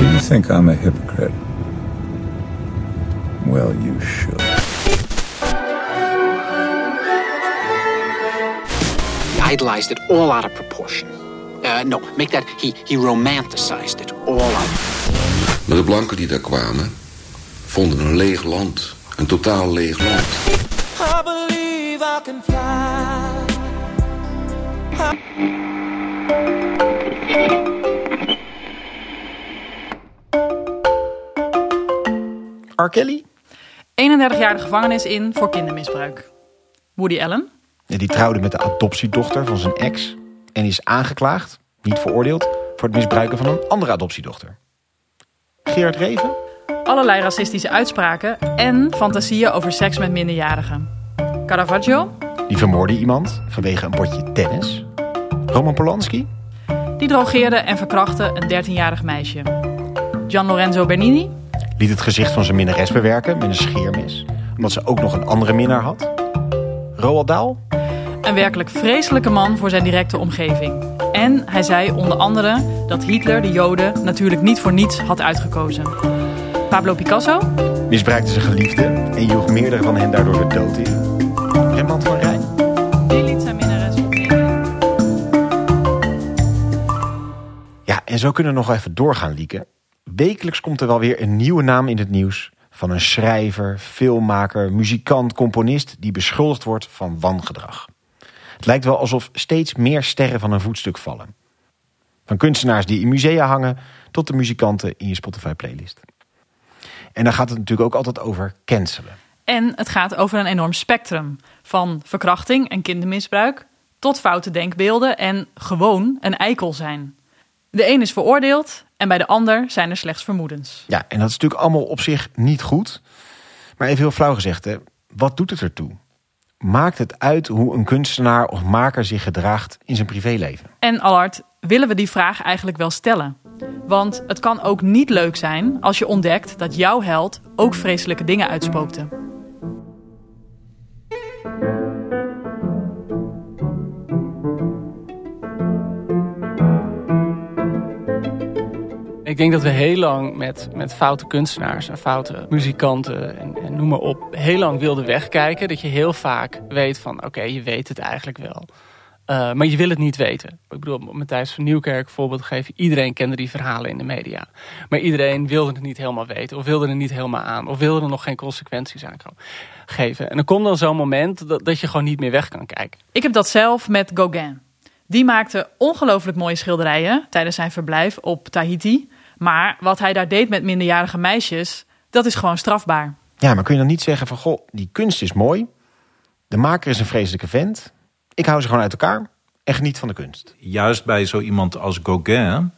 Do you think I'm a hypocrite? Well, you should. He idolized it all out of proportion. Uh, no, make that he, he romanticized it all out. Maar de blanken die daar kwamen, vonden een leeg land. Een totaal leeg land. I believe I can fly. R. Kelly? 31 jaar de gevangenis in voor kindermisbruik. Woody Allen? Ja, die trouwde met de adoptiedochter van zijn ex. En is aangeklaagd, niet veroordeeld, voor het misbruiken van een andere adoptiedochter. Gerard Reven? Allerlei racistische uitspraken en fantasieën over seks met minderjarigen. Caravaggio? Die vermoorde iemand vanwege een potje tennis. Roman Polanski? Die drogeerde en verkrachtte een 13-jarig meisje. Gian Lorenzo Bernini? Liet het gezicht van zijn minnares bewerken met een scheermes. Omdat ze ook nog een andere minnaar had. Roald Dahl? Een werkelijk vreselijke man voor zijn directe omgeving. En hij zei onder andere dat Hitler de Joden natuurlijk niet voor niets had uitgekozen. Pablo Picasso? Misbruikte zijn geliefde en joeg meerdere van hen daardoor de dood in. Rembrandt van Rijn? Die liet zijn minnares opnemen. Ja, en zo kunnen we nog even doorgaan, Lieke. Wekelijks komt er wel weer een nieuwe naam in het nieuws. Van een schrijver, filmmaker, muzikant, componist... die beschuldigd wordt van wangedrag. Het lijkt wel alsof steeds meer sterren van een voetstuk vallen. Van kunstenaars die in musea hangen... tot de muzikanten in je Spotify-playlist. En dan gaat het natuurlijk ook altijd over cancelen. En het gaat over een enorm spectrum. Van verkrachting en kindermisbruik tot foute denkbeelden en gewoon een eikel zijn. De een is veroordeeld en bij de ander zijn er slechts vermoedens. Ja, en dat is natuurlijk allemaal op zich niet goed. Maar even heel flauw gezegd, hè, wat doet het ertoe? Maakt het uit hoe een kunstenaar of maker zich gedraagt in zijn privéleven? En Allard, willen we die vraag eigenlijk wel stellen? Want het kan ook niet leuk zijn als je ontdekt dat jouw held ook vreselijke dingen uitspookte. Ik denk dat we heel lang met, met foute kunstenaars en foute muzikanten en, noem maar op, heel lang wilden wegkijken. Dat je heel vaak weet van oké, je weet het eigenlijk wel. Uh, maar je wil het niet weten. Ik bedoel, Matthijs van Nieuwkerk voorbeeld geven. Iedereen kende die verhalen in de media. Maar iedereen wilde het niet helemaal weten. Of wilde er niet helemaal aan. Of wilde er nog geen consequenties aan geven. En er komt dan zo'n moment dat, dat je gewoon niet meer weg kan kijken. Ik heb dat zelf met Gauguin. Die maakte ongelooflijk mooie schilderijen tijdens zijn verblijf op Tahiti. Maar wat hij daar deed met minderjarige meisjes, dat is gewoon strafbaar. Ja, maar kun je dan niet zeggen van, goh, die kunst is mooi. De maker is een vreselijke vent. Ik hou ze gewoon uit elkaar en geniet van de kunst. Juist bij zo iemand als Gauguin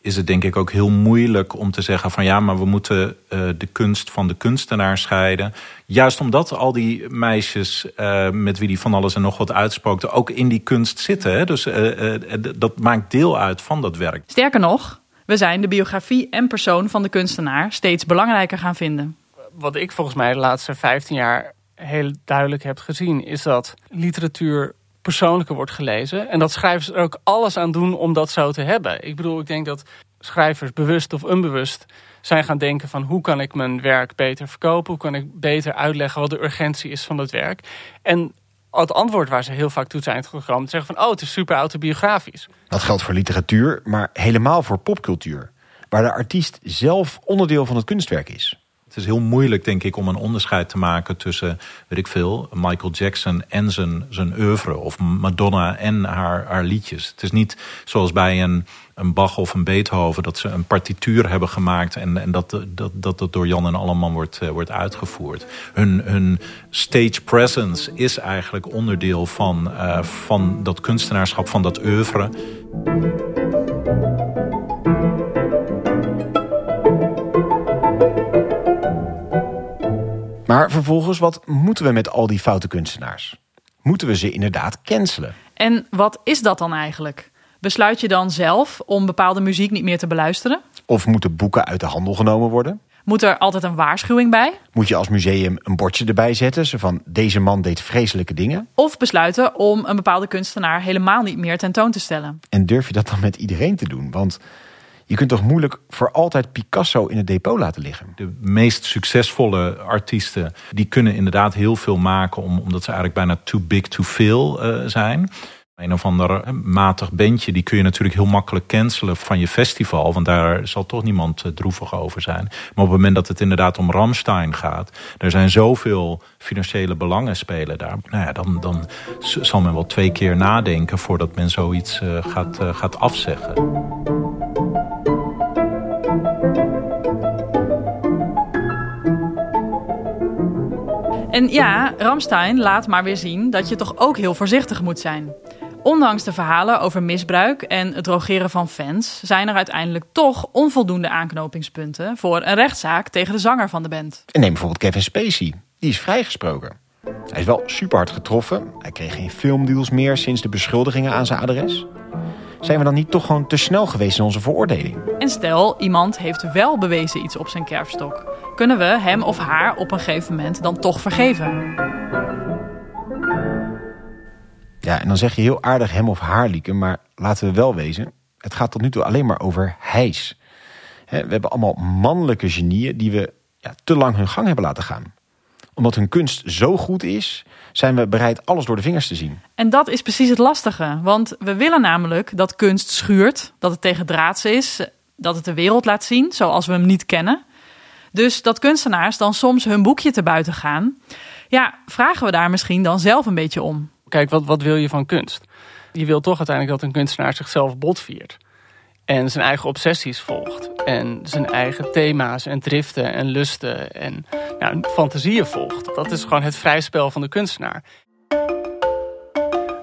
is het denk ik ook heel moeilijk om te zeggen van ja, maar we moeten uh, de kunst van de kunstenaar scheiden. Juist omdat al die meisjes uh, met wie die van alles en nog wat uitspookte ook in die kunst zitten. Hè? Dus uh, dat maakt deel uit van dat werk. Sterker nog, we zijn de biografie en persoon van de kunstenaar steeds belangrijker gaan vinden. Wat ik volgens mij de laatste 15 jaar heel duidelijk heb gezien, is dat literatuur persoonlijker wordt gelezen. En dat schrijvers er ook alles aan doen om dat zo te hebben. Ik bedoel, ik denk dat schrijvers bewust of onbewust zijn gaan denken van hoe kan ik mijn werk beter verkopen? Hoe kan ik beter uitleggen wat de urgentie is van het werk? En het antwoord waar ze heel vaak toe zijn gekomen, zeggen van oh, het is super autobiografisch. Dat geldt voor literatuur, maar helemaal voor popcultuur. Waar de artiest zelf onderdeel van het kunstwerk is. Het is heel moeilijk, denk ik, om een onderscheid te maken tussen, weet ik veel, Michael Jackson en zijn, zijn oeuvre. Of Madonna en haar, haar liedjes. Het is niet zoals bij een, een Bach of een Beethoven dat ze een partituur hebben gemaakt en, en dat, dat, dat dat door Jan en Alleman wordt, uh, wordt uitgevoerd. Hun, hun stage presence is eigenlijk onderdeel van, uh, van dat kunstenaarschap, van dat oeuvre. Maar vervolgens, wat moeten we met al die foute kunstenaars? Moeten we ze inderdaad cancelen? En wat is dat dan eigenlijk? Besluit je dan zelf om bepaalde muziek niet meer te beluisteren? Of moeten boeken uit de handel genomen worden? Moet er altijd een waarschuwing bij? Moet je als museum een bordje erbij zetten, zo van deze man deed vreselijke dingen? Of besluiten om een bepaalde kunstenaar helemaal niet meer tentoon te stellen? En durf je dat dan met iedereen te doen? Want Je kunt toch moeilijk voor altijd Picasso in het depot laten liggen? De meest succesvolle artiesten die kunnen inderdaad heel veel maken, om, omdat ze eigenlijk bijna too big to fail uh, zijn. Een of ander matig bandje, die kun je natuurlijk heel makkelijk cancelen van je festival. Want daar zal toch niemand uh, droevig over zijn. Maar op het moment dat het inderdaad om Ramstein gaat. Er zijn zoveel financiële belangen spelen daar. Nou ja, dan, dan zal men wel twee keer nadenken voordat men zoiets gaat, gaat afzeggen. En ja, Ramstein laat maar weer zien dat je toch ook heel voorzichtig moet zijn. Ondanks de verhalen over misbruik en het drogeren van fans, zijn er uiteindelijk toch onvoldoende aanknopingspunten voor een rechtszaak tegen de zanger van de band. En neem bijvoorbeeld Kevin Spacey. Die is vrijgesproken. Hij is wel super hard getroffen. Hij kreeg geen filmdeals meer sinds de beschuldigingen aan zijn adres. Zijn we dan niet toch gewoon te snel geweest in onze veroordeling? En stel, iemand heeft wel bewezen iets op zijn kerfstok. Kunnen we hem of haar op een gegeven moment dan toch vergeven? Ja, en dan zeg je heel aardig hem of haar, Lieke, maar laten we wel wezen. Het gaat tot nu toe alleen maar over hijs. We hebben allemaal mannelijke genieën die we ja, te lang hun gang hebben laten gaan. Omdat hun kunst zo goed is, zijn we bereid alles door de vingers te zien. En dat is precies het lastige. Want we willen namelijk dat kunst schuurt, dat het tegen draads is, dat het de wereld laat zien zoals we hem niet kennen. Dus dat kunstenaars dan soms hun boekje te buiten gaan. Ja, vragen we daar misschien dan zelf een beetje om. Kijk, wat, wat wil je van kunst? Je wil toch uiteindelijk dat een kunstenaar zichzelf botviert. En zijn eigen obsessies volgt. En zijn eigen thema's en driften en lusten en nou, fantasieën volgt. Dat is gewoon het vrij spel van de kunstenaar.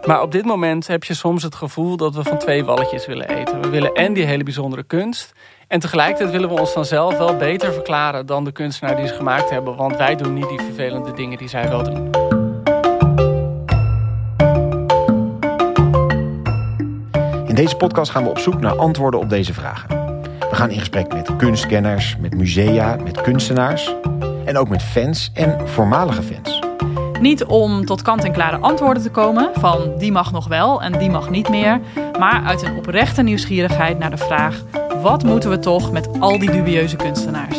Maar op dit moment heb je soms het gevoel dat we van twee walletjes willen eten. We willen en die hele bijzondere kunst. En tegelijkertijd willen we ons dan zelf wel beter verklaren dan de kunstenaar die ze gemaakt hebben. Want wij doen niet die vervelende dingen die zij wel doen. In deze podcast gaan we op zoek naar antwoorden op deze vragen. We gaan in gesprek met kunstkenners, met musea, met kunstenaars en ook met fans en voormalige fans. Niet om tot kant-en-klare antwoorden te komen van die mag nog wel en die mag niet meer, maar uit een oprechte nieuwsgierigheid naar de vraag: wat moeten we toch met al die dubieuze kunstenaars?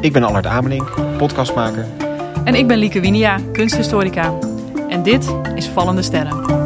Ik ben Allard Amelink, podcastmaker. En ik ben Lieke Winia, kunsthistorica. En dit is Vallende Sterren.